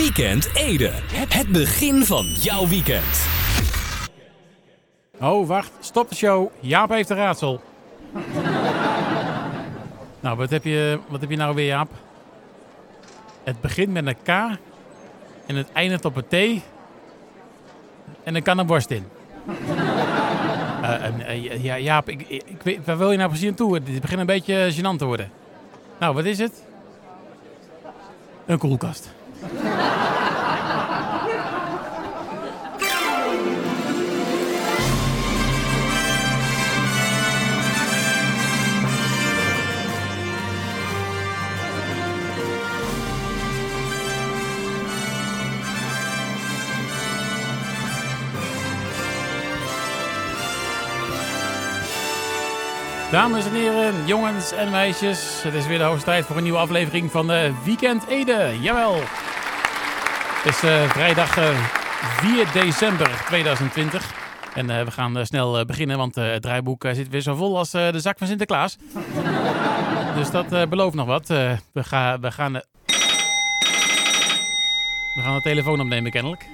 Weekend Ede. Het begin van jouw weekend. Oh, wacht. Stop de show. Jaap heeft een raadsel. nou, wat heb, je, wat heb je nou weer, Jaap? Het begint met een K en het eindigt op een T. En er kan een borst in. Eh, en, eh, ja, Jaap, ik, ik, ik weet- waar wil je nou precies aan toe? Dit begint een beetje gênant te worden. Nou, wat is het? Een koelkast. Dames en heren, jongens en meisjes, het is weer de hoogste tijd voor een nieuwe aflevering van de Weekend Ede. Jawel. Het is eh, vrijdag eh, 4 december 2020. En eh, we gaan eh, snel eh, beginnen, want eh, het draaiboek eh, zit weer zo vol als eh, de zak van Sinterklaas. dus dat eh, belooft nog wat. Eh, we, gaan we gaan... eh, we gaan de telefoon opnemen, kennelijk.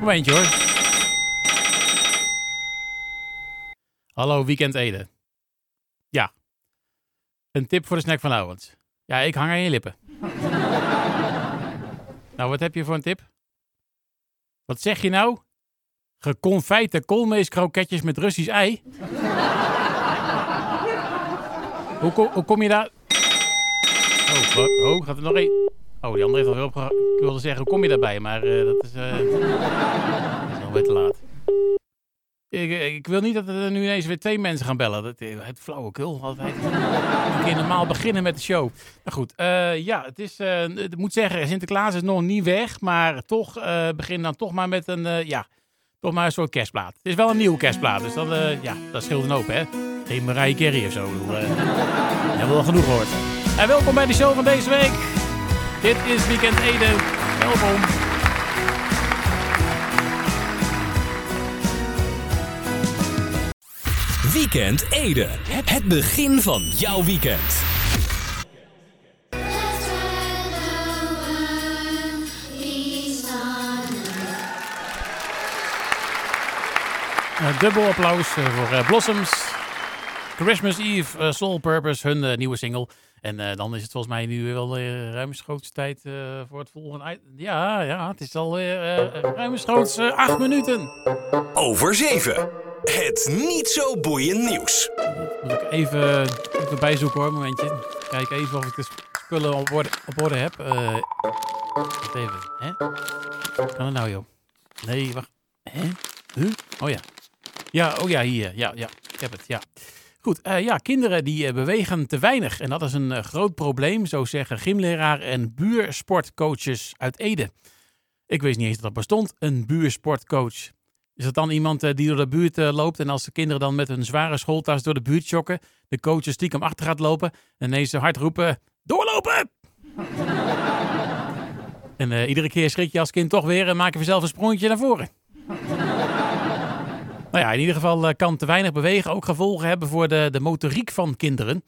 Momentje hoor. Hallo, Weekend Ede. Ja. Een tip voor de snack vanavond. Ja, ik hang aan je lippen. nou, wat heb je voor een tip? Wat zeg je nou? Geconfijte koolmeeskroketjes met Russisch ei? hoe, ko- hoe kom je daar... Oh, gaat er nog één? Oh, die andere heeft alweer opgehangen. Ik wilde zeggen, hoe kom je daarbij? Maar eh, dat is... eh, dat is te laat. Ik, wil niet dat er nu ineens weer twee mensen gaan bellen. Dat, eh, het flauwekul altijd. Een keer normaal beginnen met de show. Nou goed, eh, ja, het is, eh, ik moet zeggen, Sinterklaas is nog niet weg. Maar toch, eh begin dan toch maar met een, ja, toch maar een soort kerstplaat. Het is wel een nieuwe kerstplaat, dus dat, ja, dat scheelt een hoop, hè. Geen Mariah Carey of zo. Eh, hebben we wel genoeg gehoord. En welkom bij de show van deze week. Dit is Weekend Ede. Welkom. Weekend Ede. Het begin van jouw weekend. Eh, dubbel applaus eh, voor eh, Blossoms. Christmas Eve, eh, Soul Purpose, hun nieuwe single. En dan is het volgens mij nu wel uh, ruimschoots tijd voor het volgende. Ja, ja, het is alweer uh, ruimschoots acht minuten. Over 7. Het niet zo boeiend nieuws. Moet ik even, even bijzoeken hoor, een momentje. Kijk even of ik de spullen op orde, op orde heb. Eh wacht even, hè? Kan het nou joh? Nee, wacht. Hè? Huh? Oh ja. Ja, oh ja, hier. Ja, ja. Ik heb het, ja. Goed, eh, ja, kinderen die eh, bewegen te weinig. En dat is een groot probleem, zo zeggen gymleraar en buursportcoaches uit Ede. Ik wist niet eens dat dat bestond, een buursportcoach. Is dat dan iemand eh, die door de buurt eh, loopt en als de kinderen dan met hun zware schooltas door de buurt jokken, de coach stiekem achter gaat lopen en ineens hard roepen, doorlopen! en eh, iedere keer schrik je als kind toch weer en maak je vanzelf een sprongetje naar voren. Nou ja, in ieder geval kan te weinig bewegen ook gevolgen hebben voor de, de motoriek van kinderen.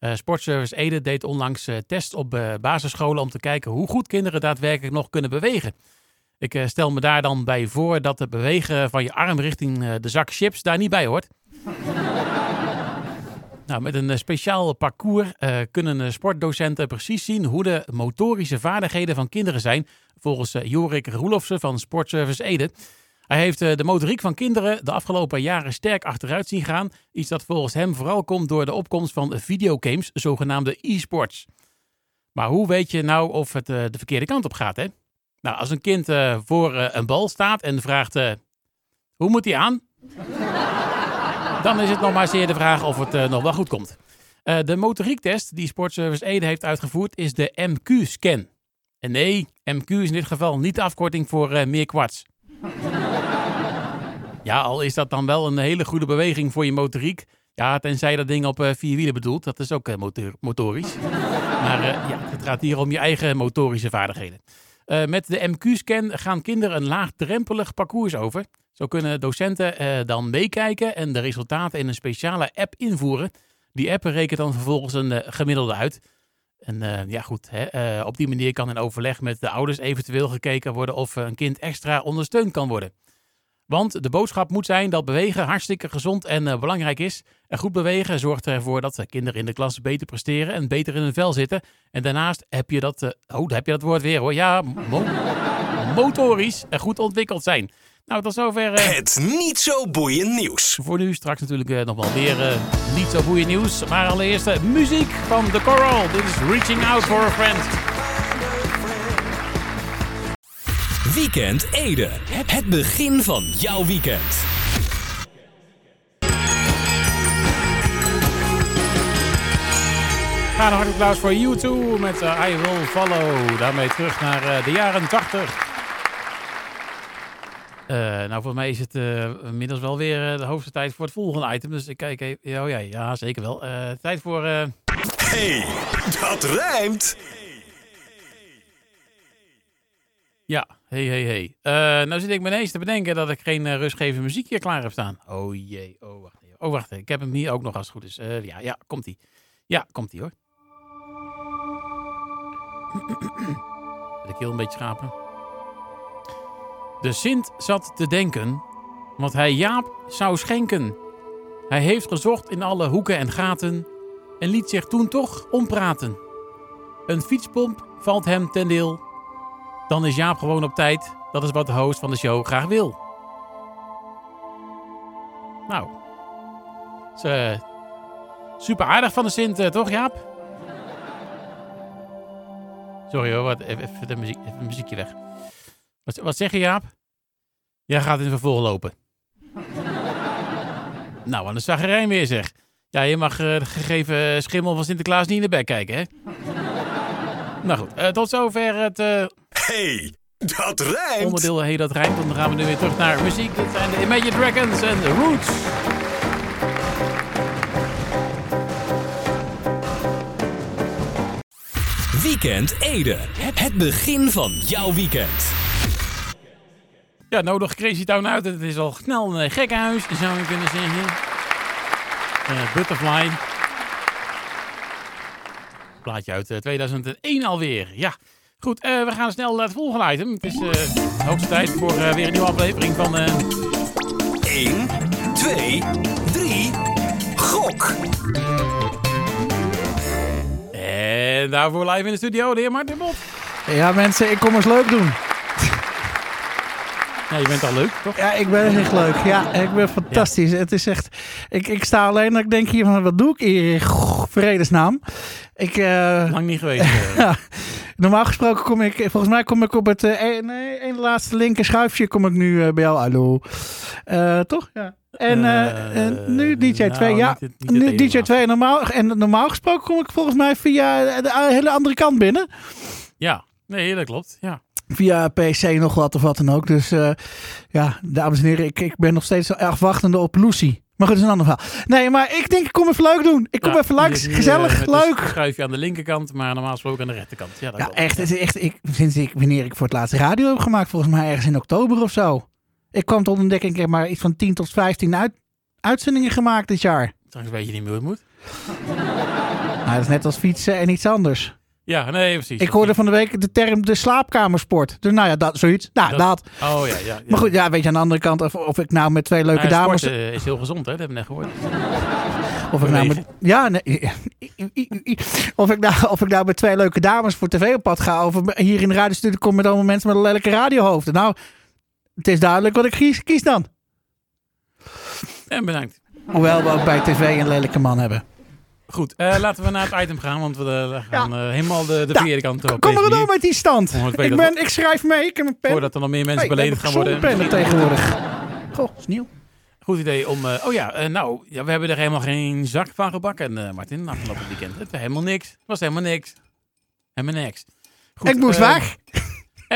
Sportservice Ede deed onlangs eh, tests op basisscholen om te kijken hoe goed kinderen daadwerkelijk nog kunnen bewegen. Ik eh, stel me daar dan bij voor dat het bewegen van je arm richting eh, de zak chips daar niet bij hoort. nou, met een eh, speciaal parcours kunnen sportdocenten precies zien hoe de motorische vaardigheden van kinderen zijn, volgens eh, Jorik Roelofsen van Sportservice Ede. Hij heeft de motoriek van kinderen de afgelopen jaren sterk achteruit zien gaan. Iets dat volgens hem vooral komt door de opkomst van videogames, zogenaamde e-sports. Maar hoe weet je nou of het de verkeerde kant op gaat, hè? Nou, als een kind eh, voor eh, een bal staat en vraagt: eh, hoe moet hij aan? Dan is het nog maar zeer de vraag of het nog wel goed komt. De motoriektest die Sportservice Ede heeft uitgevoerd is de MQ-scan. En nee, MQ is in dit geval niet de afkorting voor meer kwarts. Ja, al is dat dan wel een hele goede beweging voor je motoriek. Ja, tenzij dat ding op vier wielen bedoelt. Dat is ook motor- motorisch. Maar ja, het gaat hier om je eigen motorische vaardigheden. Eh, met de MQ-scan gaan kinderen een laagdrempelig parcours over. Zo kunnen docenten eh, dan meekijken en de resultaten in een speciale app invoeren. Die app rekent dan vervolgens een eh, gemiddelde uit. En ja, goed, hè, op die manier kan in overleg met de ouders eventueel gekeken worden of een kind extra ondersteund kan worden. Want de boodschap moet zijn dat bewegen hartstikke gezond en eh, belangrijk is. En goed bewegen zorgt ervoor dat de kinderen in de klas beter presteren en beter in hun vel zitten. En daarnaast heb je dat, eh, oh, heb je dat woord weer hoor. Ja, mo- motorisch en goed ontwikkeld zijn. Nou, tot zover eh, Het niet zo boeiend nieuws. voor nu. Straks natuurlijk eh, nog wel meer eh, niet zo boeiend nieuws. Maar allereerst eh, muziek van The Coral. Dit is Reaching Out for a Friend. Weekend Ede. Het begin van jouw weekend. Ga een hartelijk applaus voor U2 met eh, I Will Follow. Daarmee terug naar eh, de jaren 80. Eh, nou, voor mij is het eh, inmiddels wel weer de hoogste tijd voor het volgende item. Dus ik kijk even. Oh ja, ja zeker wel. Eh, tijd voor. eh, Hey, dat rijmt. ja, hey, hey, hey. Eh, nou zit ik me ineens te bedenken dat ik geen eh, rustgevende muziek hier klaar heb staan. Oh jee, oh wacht even. Oh wacht. Ik heb hem hier ook nog als het goed is. Eh, ja, ja, komt ie. Ja, komt ie hoor. Ik heel een beetje schapen. De Sint zat te denken wat hij Jaap zou schenken. Hij heeft gezocht in alle hoeken en gaten en liet zich toen toch ompraten. Een fietspomp valt hem ten deel. Dan is Jaap gewoon op tijd. Dat is wat de host van de show graag wil. Nou, is, eh, super aardig van de Sint, eh, toch Jaap? Sorry hoor, wat, even, de muziek, even muziekje weg. Wat, wat zeg je Jaap? Jij gaat in het vervolg lopen. nou, wat een zagerijn weer zeg. Ja, je mag eh, de gegeven schimmel van Sinterklaas niet in de bek kijken, hè? nou goed, tot zover het Hey, dat rijmt. onderdeel Hey Dat Rijmt. Dan gaan we nu weer terug naar muziek. Dit zijn de Imagine Dragons en The Roots. Weekend Ede. Het begin van jouw weekend. Ja, nodig Crazy Town uit. Het is al snel een gekkenhuis, zou je kunnen zeggen. Eh, Butterfly. Plaatje uit eh, 2001 alweer. Ja, goed. eh, we gaan snel naar het volgende item. Het is eh, de hoogste tijd voor eh, weer een nieuwe aflevering van... eh, 1, 2, 3. Gok. en daarvoor live in de studio de heer Martin Bot. Ja, mensen, ik kom eens leuk doen. Ja, je bent al leuk, toch? Ja, ik ben echt leuk. Ja, ik ben fantastisch. Het is echt... Ik, ik sta alleen en ik denk hier van, wat doe ik hier vredesnaam? Ik... eh, Lang niet geweest. ja, normaal gesproken kom ik... Volgens mij kom ik op het... eh, een- nee, één laatste linker schuifje kom ik nu eh, bij jou. Hallo. Eh, toch? Ja. En nu DJ 2. nou, ja, niet niet nu ene DJ laatste. 2. Normaal, en normaal gesproken kom ik volgens mij via de hele andere kant binnen. Ja, nee, dat klopt. Ja. via PC nog wat of wat dan ook. Dus ja, dames en heren, ik, ik ben nog steeds afwachtende op Lucy. Maar goed, dat is een ander verhaal. Nee, maar ik denk, ik kom even leuk doen. Ik kom Ja, even langs. Gezellig, leuk. Een schuifje aan de linkerkant, maar normaal gesproken aan de rechterkant. Ja, dat Ja, echt. Het is echt ik, sinds ik, wanneer ik voor het laatst radio heb gemaakt, volgens mij ergens in oktober of zo. Ik kwam tot ontdekking, ik heb maar iets van 10 tot 15 uit, uitzendingen gemaakt dit jaar. Straks weet je niet meer hoe het moet. Nou, dat is net als fietsen en iets anders. Ja, nee, precies. Ik hoorde van de week de term de slaapkamersport. Dus nou ja, dat, zoiets. Nou, Dat- dat. Oh ja, ja. ja. Maar goed, ja, weet je, aan de andere kant, of, of ik nou met twee leuke Nou dames... sporten is heel gezond, hè? Dat hebben we net gehoord. Of ik, nou met, ja, nee, of, ik nou, of ik nou met twee leuke dames voor tv op pad ga. Of hier in de radiostudio kom met allemaal mensen met een lelijke radiohoofden. Nou, het is duidelijk wat ik kies, kies dan. En bedankt. Hoewel we ook bij tv een lelijke man hebben. Goed, eh, laten we naar het item gaan, want we eh, gaan eh, helemaal de, de verkeerde kant op. Kom maar door met die stand. Oh, ik Ik, ben, ik schrijf mee, ik heb een pen. Voordat er nog meer mensen Hey, beledigd gaan worden. pennen tegenwoordig. Goh, is nieuw. Goed idee om... eh, oh ja, eh, nou, ja, we hebben er helemaal geen zak van gebakken, eh Martin, afgelopen weekend. Het was helemaal niks. Het was helemaal niks. Helemaal niks. Goed, ik moest weg.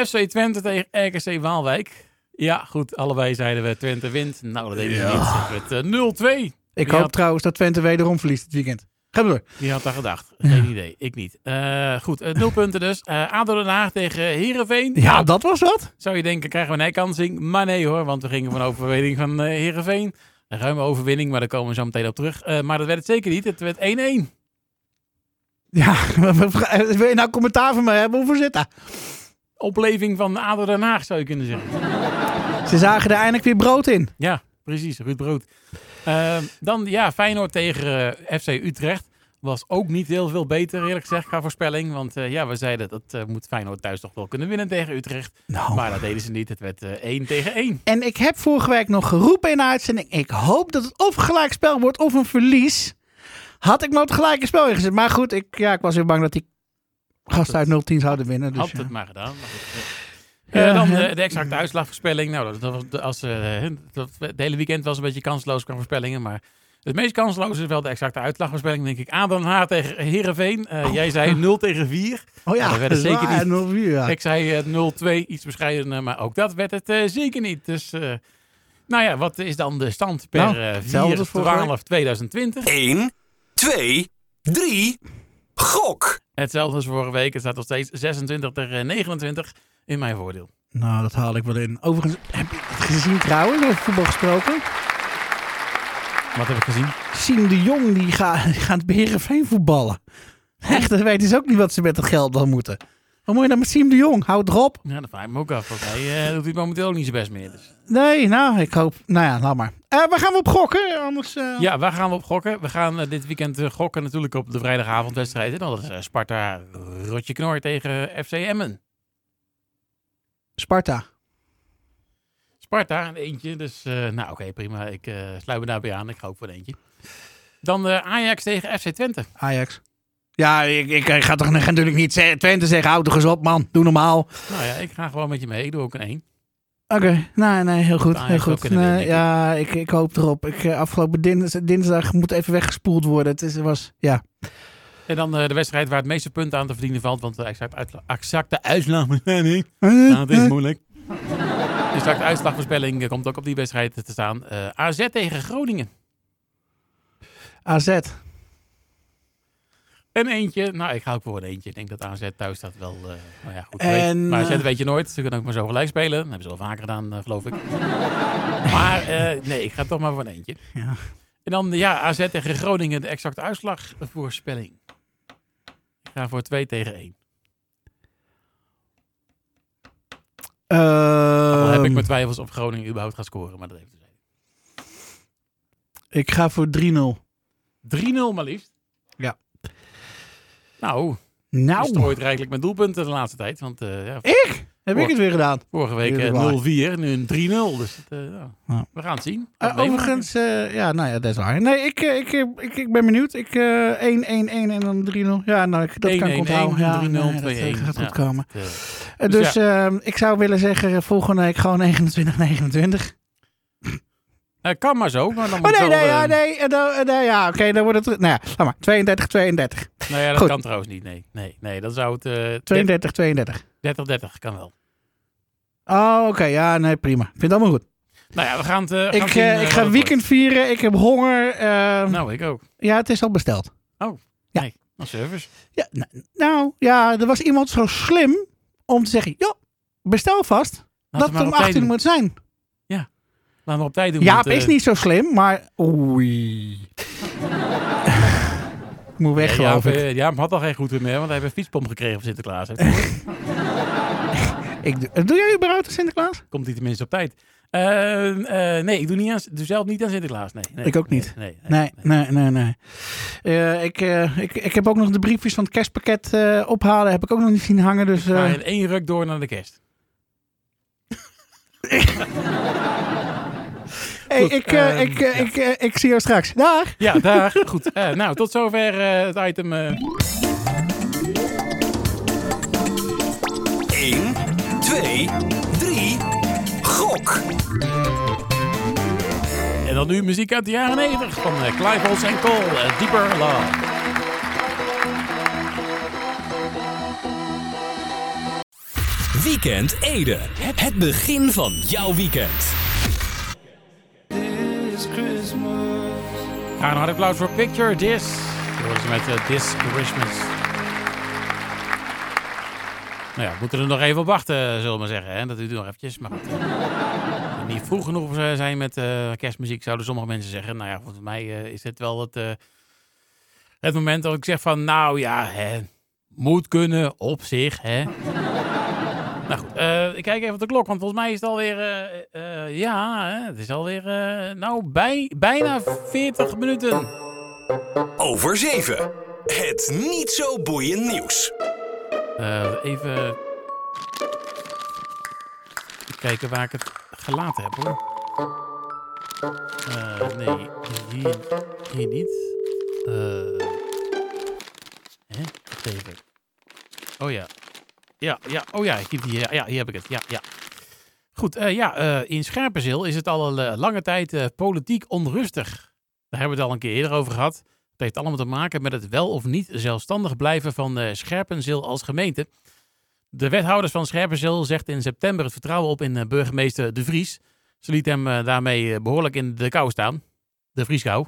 FC Twente tegen RKC Waalwijk. Ja, goed, allebei zeiden we Twente wint. Nou, dat deden we niet. Het werd eh, 0-2. Ik wie hoop had- trouwens dat Twente wederom verliest dit weekend. Ga door. Wie had daar gedacht? Geen idee. Ik niet. Eh, goed, eh, nul punten dus. Eh ADO Den Haag tegen Heerenveen. Ja, dat was wat. Zou je denken, krijgen we een herkansing? Maar nee hoor, want we gingen van overwinning van eh Heerenveen. Een ruime overwinning, maar daar komen we zo meteen op terug. Maar dat werd het zeker niet. Het werd 1-1. Ja, wil je nou commentaar van mij hebben? Hoeveel zit daar? Opleving van ADO Den Haag zou je kunnen zeggen. Ze zagen er eindelijk weer brood in. Ja, precies. Ruud Brood. Eh, dan ja, Feyenoord tegen eh, FC Utrecht. Was ook niet heel veel beter, eerlijk gezegd, qua voorspelling. Want eh, ja, we zeiden dat eh, moet Feyenoord thuis toch wel kunnen winnen tegen Utrecht. Nou. Maar dat deden ze niet. Het werd eh 1 tegen 1. En ik heb vorige week nog geroepen in de uitzending. Ik hoop dat het of gelijkspel wordt of een verlies. Had ik maar het gelijke spel ingezet. Maar goed, ik, ja, ik was weer bang dat die gasten uit 0-10 zouden winnen. Dus Had ja. het maar gedaan. Maar goed. Ja, Eh, dan ja. de, de exacte uitslagvoorspelling. Nou, dat, dat als, eh, dat, het hele weekend was een beetje kansloos qua voorspellingen. Maar het meest kansloze is wel de exacte uitslagvoorspelling, denk ik. Aden Haar tegen Heerenveen. Eh, Jij zei 0 tegen 4. Oh ja, Ja, dat werd het zeker waar, niet. 0-4, ja. Ik zei eh, 0-2, iets bescheidener, maar ook dat werd het eh, zeker niet. Dus, eh, nou ja, wat is dan de stand per Nou, eh hetzelfde als vorige 4-12-2020? 1, 2, 3. Gok! Hetzelfde als vorige week. Het staat nog steeds 26 tegen 29 in mijn voordeel. Nou, dat haal ik wel in. Overigens, heb je het gezien trouwens, over voetbal gesproken? Wat heb ik gezien? Siem de Jong, die, gaat die gaat voetballen. Echt, dat weten ze ook niet wat ze met het geld dan moeten. Wat moet je dan met Siem de Jong? Houd erop. Ja, dat vraag ik me ook af. Want hij eh, doet hij momenteel ook niet zijn best meer. Dus. Nee, nou, ik hoop... Nou ja, laat maar. Eh waar gaan we op gokken? Anders... eh, Ja, waar gaan we op gokken? We gaan dit weekend gokken natuurlijk op de vrijdagavondwedstrijd. En dat is Sparta Rotje Knor tegen FC Emmen. Sparta. Sparta, een eentje. Dus, nou oké, prima. Ik sluit me daarbij aan. Ik ga ook voor een eentje. Dan Ajax tegen FC Twente. Ajax. Ja, ik, ik, ik ga toch natuurlijk niet zeggen, Twente zeggen, houd toch eens op man, doe normaal. Nou ja, ik ga gewoon met je mee. Ik doe ook een 1. Oké, nee, nee, heel goed. Heel goed. Nee, ja, ik, ik hoop erop. Ik, eh, afgelopen dins, dinsdag moet even weggespoeld worden. Het is, was, ja. En dan eh, de wedstrijd waar het meeste punten aan te verdienen valt. Want de exacte, uitla- exacte uitslag... Eh, nou, het is moeilijk. De exacte uitslagvoorspelling eh, komt ook op die wedstrijd te staan. Eh, AZ tegen Groningen. AZ. En eentje, nou ik ga ook voor een eentje. Ik denk dat AZ thuis dat wel, eh, nou ja goed. En, weet, maar AZ eh, weet je nooit. Ze kunnen ook maar zo gelijk spelen. Dat hebben ze wel vaker gedaan, eh, geloof ik. maar nee, ik ga toch maar voor een eentje. Ja. En dan ja, AZ tegen Groningen, de exacte uitslagvoorspelling. Ik ga voor 2 tegen 1. Al heb ik Ehm, mijn twijfels of Groningen überhaupt gaat scoren, maar dat heeft te ik ga voor 3-0. zijn. 3-0 maar liefst. Ja. Nou, je Nou, strooit rijkelijk met doelpunten de laatste tijd. Want eh, ja, ik? Heb ik het weer gedaan? vorige week Heerlijk eh, waar. 0-4, nu een 3-0. Dus het, ja. Ja. we gaan het zien. Overigens, ja, nou ja, dat is waar. Nee, ik, ik, ik, ik, ben benieuwd. Ik, eh 1, 1, 1 en dan 3-0. Ja, nou, ik, dat 1-1-1, kan ik onthouden. Ja, 3-0, nee, dat 2-1. eh, gaat goed komen. Dus dus ehm, ik zou willen zeggen, volgende week gewoon 29, 29. eh, kan maar zo, maar dan Oh moet nee, wel, nee, eh, ja, nee, eh, nee, ja, oké, dan wordt het, nou ja, maar, 32, 32. Nou ja, dat Goed. kan trouwens niet. Nee, nee, nee dan zou het eh 32, 32. 30-30 kan wel. Oh, oké, ja, nee, prima. Vind het allemaal goed. Nou ja, we gaan het, gaan Ik, zien, ik ga weekend vieren, ik heb honger. Nou, ik ook. Ja, het is al besteld. Ja. Nee, als service. Ja, nou, nou, ja, er was iemand zo slim om te zeggen, joh, bestel vast dat het om op tijd 18 doen. moet zijn. Laten we op tijd doen. Jaap want, is eh, niet zo slim, maar oei. ik moet weg, ja, geloof Jaap, ik. eh, Jaap had al geen goed meer, want hij heeft een fietspomp gekregen van Sinterklaas. ik. doe- jij überhaupt aan Sinterklaas? Komt hij tenminste op tijd. Eh, eh, nee, ik doe, niet aan, doe zelf niet aan Sinterklaas. Nee, nee, Ik ook niet. Nee, nee, Nee, nee, ik, ik, ik heb ook nog de briefjes van het kerstpakket ophalen. Heb ik ook nog niet zien hangen. Dus, in één ruk door naar de kerst. hey, goed, ik, ehm, ik, eh, ja. ik, eh, ik zie jou straks. Dag! Ja, daar. Goed. Eh, nou, tot zover eh, het item. eh 1, 2, 3. Gok! En dan nu muziek uit de jaren 90 van uh, Clive Halls en Cole, Deeper Love. Weekend Ede. Het het begin van jouw weekend. Graag een hard applaus voor Picture This. Was met eh, This Christmas. Nou ja, we moeten er nog even op wachten, zullen we maar zeggen. Hè? Dat duurt nog eventjes. Maar goed, niet vroeg genoeg zijn met eh, kerstmuziek, zouden sommige mensen zeggen. Nou ja, volgens mij eh, is dit wel het, Het moment dat ik zeg van, nou ja, hè, moet kunnen op zich, hè. nou goed, eh, ik kijk even op de klok, want volgens mij is het alweer, eh, ja, het is alweer, eh, nou, bij, bijna 40 minuten. Over 7. Het niet zo boeiend nieuws. Even kijken waar ik het gelaten heb, hoor. Nee, hier, hier niet. Eh even. Oh ja. Ja, ja, oh ja, hier, hier, ja, hier heb ik het. Ja, ja. Goed, eh, ja, eh, in Scherpenzeel is het al een eh, lange tijd politiek onrustig. Daar hebben we het al een keer eerder over gehad. Het heeft allemaal te maken met het wel of niet zelfstandig blijven van Scherpenzeel als gemeente. De wethouders van Scherpenzeel zegt in september het vertrouwen op in burgemeester De Vries. Ze liet hem daarmee eh, behoorlijk in de kou staan. De Vrieskou.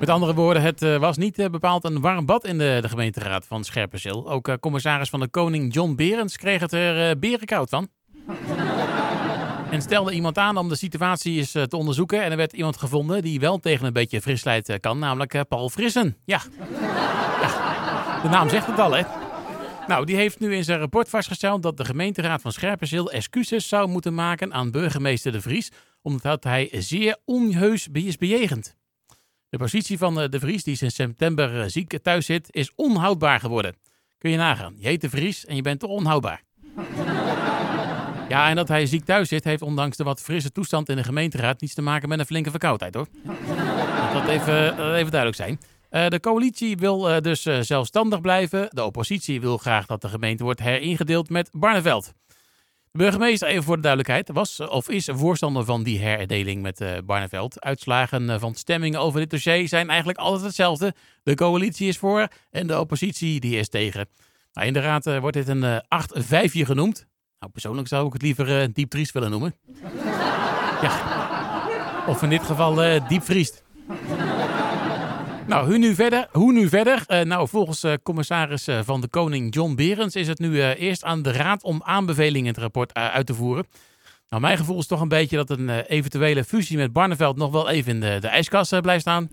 Met andere woorden, het eh, was niet eh, bepaald een warm bad in de, de gemeenteraad van Scherpenzeel. Ook eh, commissaris van de Koning John Berends kreeg het er berenkoud van. en stelde iemand aan om de situatie eens te onderzoeken. En er werd iemand gevonden die wel tegen een beetje frisheid eh, kan, namelijk Paul Frissen. Ja. ja, de naam zegt het al, hè. Nou, die heeft nu in zijn rapport vastgesteld dat de gemeenteraad van Scherpenzeel excuses zou moeten maken aan burgemeester De Vries, omdat hij zeer onheus is bejegend. De positie van eh, De Vries, die sinds september eh, ziek thuis zit, is onhoudbaar geworden. Kun je nagaan. Je heet De Vries en je bent toch onhoudbaar. Ja, en dat hij ziek thuis zit, heeft ondanks de wat frisse toestand in de gemeenteraad niets te maken met een flinke verkoudheid, hoor. Dat even, eh, even duidelijk zijn. De coalitie wil dus zelfstandig blijven. De oppositie wil graag dat de gemeente wordt heringedeeld met Barneveld. De burgemeester, even voor de duidelijkheid, was eh, of is voorstander van die herindeling met eh, Barneveld. Uitslagen eh, van stemmingen over dit dossier zijn eigenlijk altijd hetzelfde. De coalitie is voor en de oppositie die is tegen. Nou, in de raad wordt dit een eh 8-5 genoemd. Nou, persoonlijk zou ik het liever eh diep triest willen noemen. ja. Of in dit geval eh diep vriest. Nou, hoe nu verder? Hoe nu verder? Eh, nou, volgens eh, commissaris eh, van de Koning John Berends is het nu eerst aan de Raad om aanbevelingen in het rapport uit te voeren. Nou, mijn gevoel is toch een beetje dat een eventuele fusie met Barneveld nog wel even in de, de ijskast blijft staan.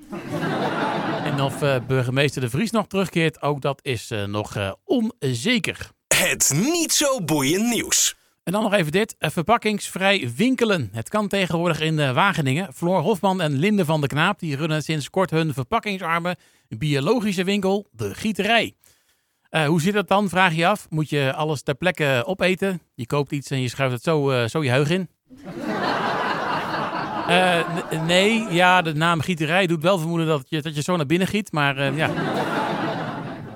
en of burgemeester De Vries nog terugkeert, ook dat is nog onzeker. Het niet zo boeiend nieuws. En dan nog even dit. eh, Verpakkingsvrij winkelen. Het kan tegenwoordig in eh, Wageningen. Floor Hofman en Linde van de Knaap die runnen sinds kort hun verpakkingsarme biologische winkel, de Gieterij. Eh, hoe zit dat dan, vraag je af. Moet je alles ter plekke opeten? Je koopt iets en je schuift het zo, zo je huig in? Nee, ja, de naam Gieterij doet wel vermoeden dat je, dat je zo naar binnen giet. Maar ja,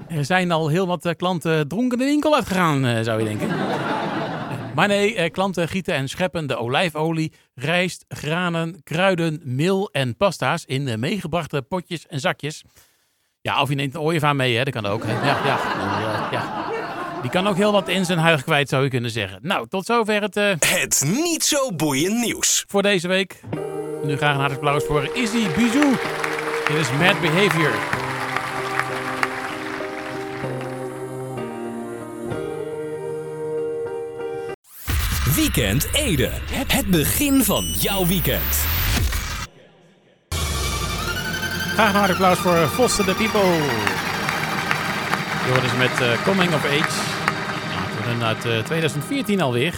er zijn al heel wat klanten dronken de winkel uitgegaan, zou je denken. Maar nee, eh, klanten gieten en scheppen de olijfolie, rijst, granen, kruiden, meel en pasta's in meegebrachte potjes en zakjes. Ja, of je neemt een ooievaar mee, hè, dat kan ook. Ja, ja, ja. Die kan ook heel wat in zijn huig kwijt, zou je kunnen zeggen. Nou, tot zover het eh, Het niet zo boeiend nieuws. voor deze week. Nu graag een hartelijk applaus voor Izzy Bijou. Dit is Mad Behavior. Weekend Ede. Het het begin van jouw weekend. Graag een hartelijk applaus voor Foster the People. Hoort dus met eh, Coming of Age. Nou, toen uit eh, 2014 alweer.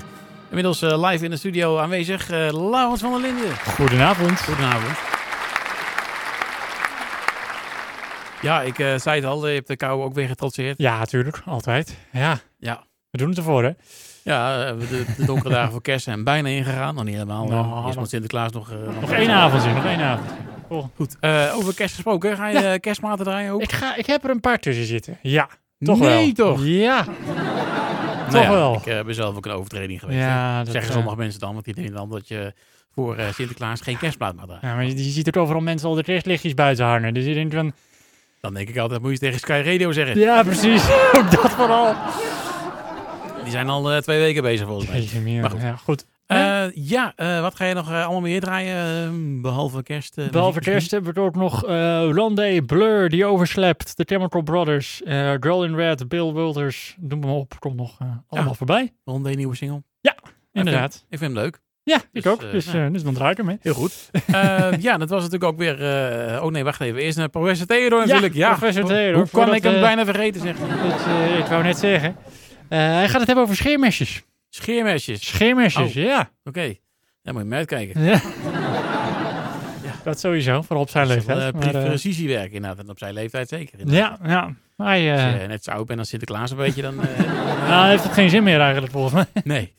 Inmiddels eh, live in de studio aanwezig, eh Laurens van der Linden. Goedenavond. Goedenavond. Ja, ik eh, zei het al, je hebt de kou ook weer getrotseerd. Ja, natuurlijk. Altijd. Ja, Ja, we doen het ervoor, hè? ja eh, de, de donkere dagen voor kerst zijn bijna ingegaan. Nog niet helemaal. Nou, Eerst nog- Sinterklaas nog... eh, Nog één avond in, nog één avond. Oh. Goed, eh, over kerst gesproken. Ga je eh, kerstmaten draaien ook? Ik, ga, ik heb er een paar tussen zitten. Ja, toch Nee, wel. toch? Ja. Nou toch ja, wel. Ik eh, ben zelf ook een overtreding geweest. Ja, dat, Zeggen sommige mensen dan, want die denken dan dat je voor Sinterklaas geen kerstplaat mag draaien. Ja, maar je, je ziet er overal mensen al de kerstlichtjes buiten hangen. Dus je denkt van... Dan denk ik altijd, moet je tegen Sky Radio zeggen. Ja, precies. Ook dat vooral. Die zijn al eh, twee weken bezig volgens mij. Jeetje, meer. Maar goed. Ja, goed. Eh, ja, eh, wat ga je nog allemaal meer draaien? eh, behalve kerst? eh, Behalve kerst hebben we ook nog Rondé, Blur, The Overslept, The Chemical Brothers, Girl in Red, Bill Wilders. Noem maar op, komt nog allemaal voorbij. Rondé nieuwe single. Inderdaad. Ik vind hem leuk. Ja, ik Dus, ook. Dus, nou. dus dan draai ik hem mee. Heel goed. Ja, dat was natuurlijk ook weer... oh nee, wacht even. Eerst naar professor Theodor natuurlijk. Ja, professor Hoe- Theodor. Hoe kan ik hem bijna vergeten zeg? Het, eh, ik wou net zeggen. Eh, hij gaat het hebben over scheermesjes. Scheermesjes. Scheermesjes, Oh. ja. Oké. Daar moet je mee uitkijken. ja. Dat sowieso, voor op zijn wel, leeftijd. eh, eh, precisiewerk inderdaad. En op zijn leeftijd zeker. inderdaad. ja, ja. Hij, Als eh, je net zo oud bent als Sinterklaas een beetje, dan... eh, nou, heeft het geen zin meer eigenlijk volgens mij. nee.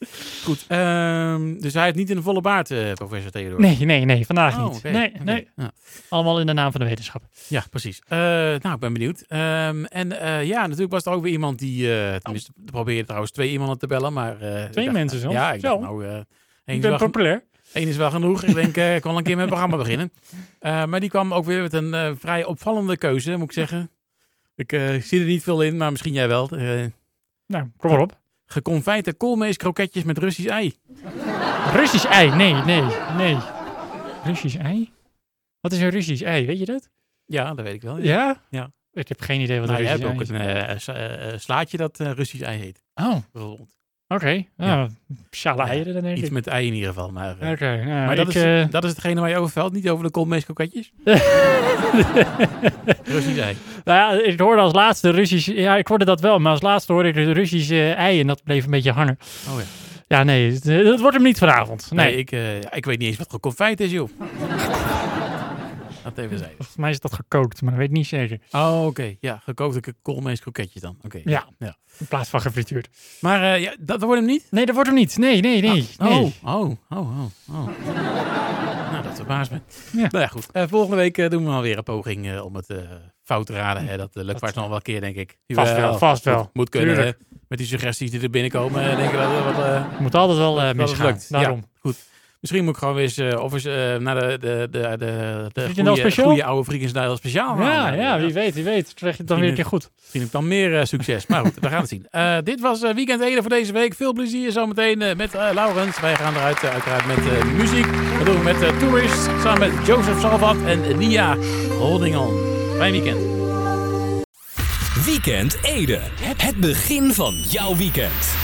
Goed. ehm, dus hij heeft niet in de volle baard, eh, professor Theodor. Nee, nee, nee, vandaag Oh, niet. Nee, nee. Ja. Allemaal in de naam van de wetenschap. Ja, precies. Nou, ik ben benieuwd. Ehm, en ja, natuurlijk was er ook weer iemand die... tenminste, er probeerde trouwens twee iemanden te bellen, maar... Twee dacht- mensen zelfs? Ja, ik dacht nou... Ik ben populair. één is wel genoeg. Ik denk, ik wil een keer met het programma beginnen. Maar die kwam ook weer met een vrij opvallende keuze, moet ik zeggen. Ik eh, zie er niet veel in, maar misschien jij wel. Eh Nou, kom maar op. geconfijte koolmeeskroketjes met Russisch ei. Russisch ei. Nee, nee, nee. Russisch ei? Wat is een Russisch ei? Weet je dat? Ja, dat weet ik wel. Ja? Ja. Ik heb geen idee wat Maar een je hebt Russisch ook ei is. een eh, sla- eh, slaatje dat Russisch ei heet. Oh. Oké. Nou, Sjale eieren dan denk Iets ik. met ei in ieder geval. Maar, eh, Oké, nou, maar dat, ik, is, eh, dat is hetgene waar je over valt, niet over de koolmeeskroketjes. Russisch ei. nou ja, ik hoorde als laatste Russisch... Ja, ik hoorde dat wel, maar als laatste hoorde ik de Russische ei en dat bleef een beetje hangen. Oh ja. Ja, nee, dat wordt hem niet vanavond. Nee, Nee, ik, eh, ik weet niet eens wat geconfijt is, joh. Dat even zijn. volgens mij is dat gekookt, maar dat weet ik niet zeker. Oh, oké. Ja, gekookte koolmeeskroketjes dan. Oké. Ja. ja. In plaats van gefrituurd. Maar eh, ja, dat wordt hem niet? Nee, dat wordt hem niet. Nee, nee, nee. Oh, nee. oh, oh, oh, oh. nou, dat verbaast me. Ja. Nou ja, goed. Eh, volgende week eh, doen we alweer een poging om het fout te raden. Hè. Dat lukt vast nog wel een keer, denk ik. Vast wel, vast wel. Moet, moet kunnen. Met die suggesties die er binnenkomen, denk ik dat wat... Moet altijd wel misgaan. lukt. Daarom. Ja, goed. Misschien moet ik gewoon weer eens, eh, of eens eh, naar de, de, de, de, de Frikandel goede, oude Frikandel speciaal. Ja, ja, wie weet, wie weet. Krijg je het dan weer een keer goed. Misschien heb ik dan meer eh, succes. Maar goed, we gaan het zien. Eh, dit was Weekend Ede voor deze week. Veel plezier zometeen met eh, Laurens. Wij gaan eruit uiteraard met eh, muziek. Dat doen we met uh, Tourist. Samen met Joseph Salvat en Nia Holding On. Fijn weekend. Weekend Ede. Het begin van jouw weekend.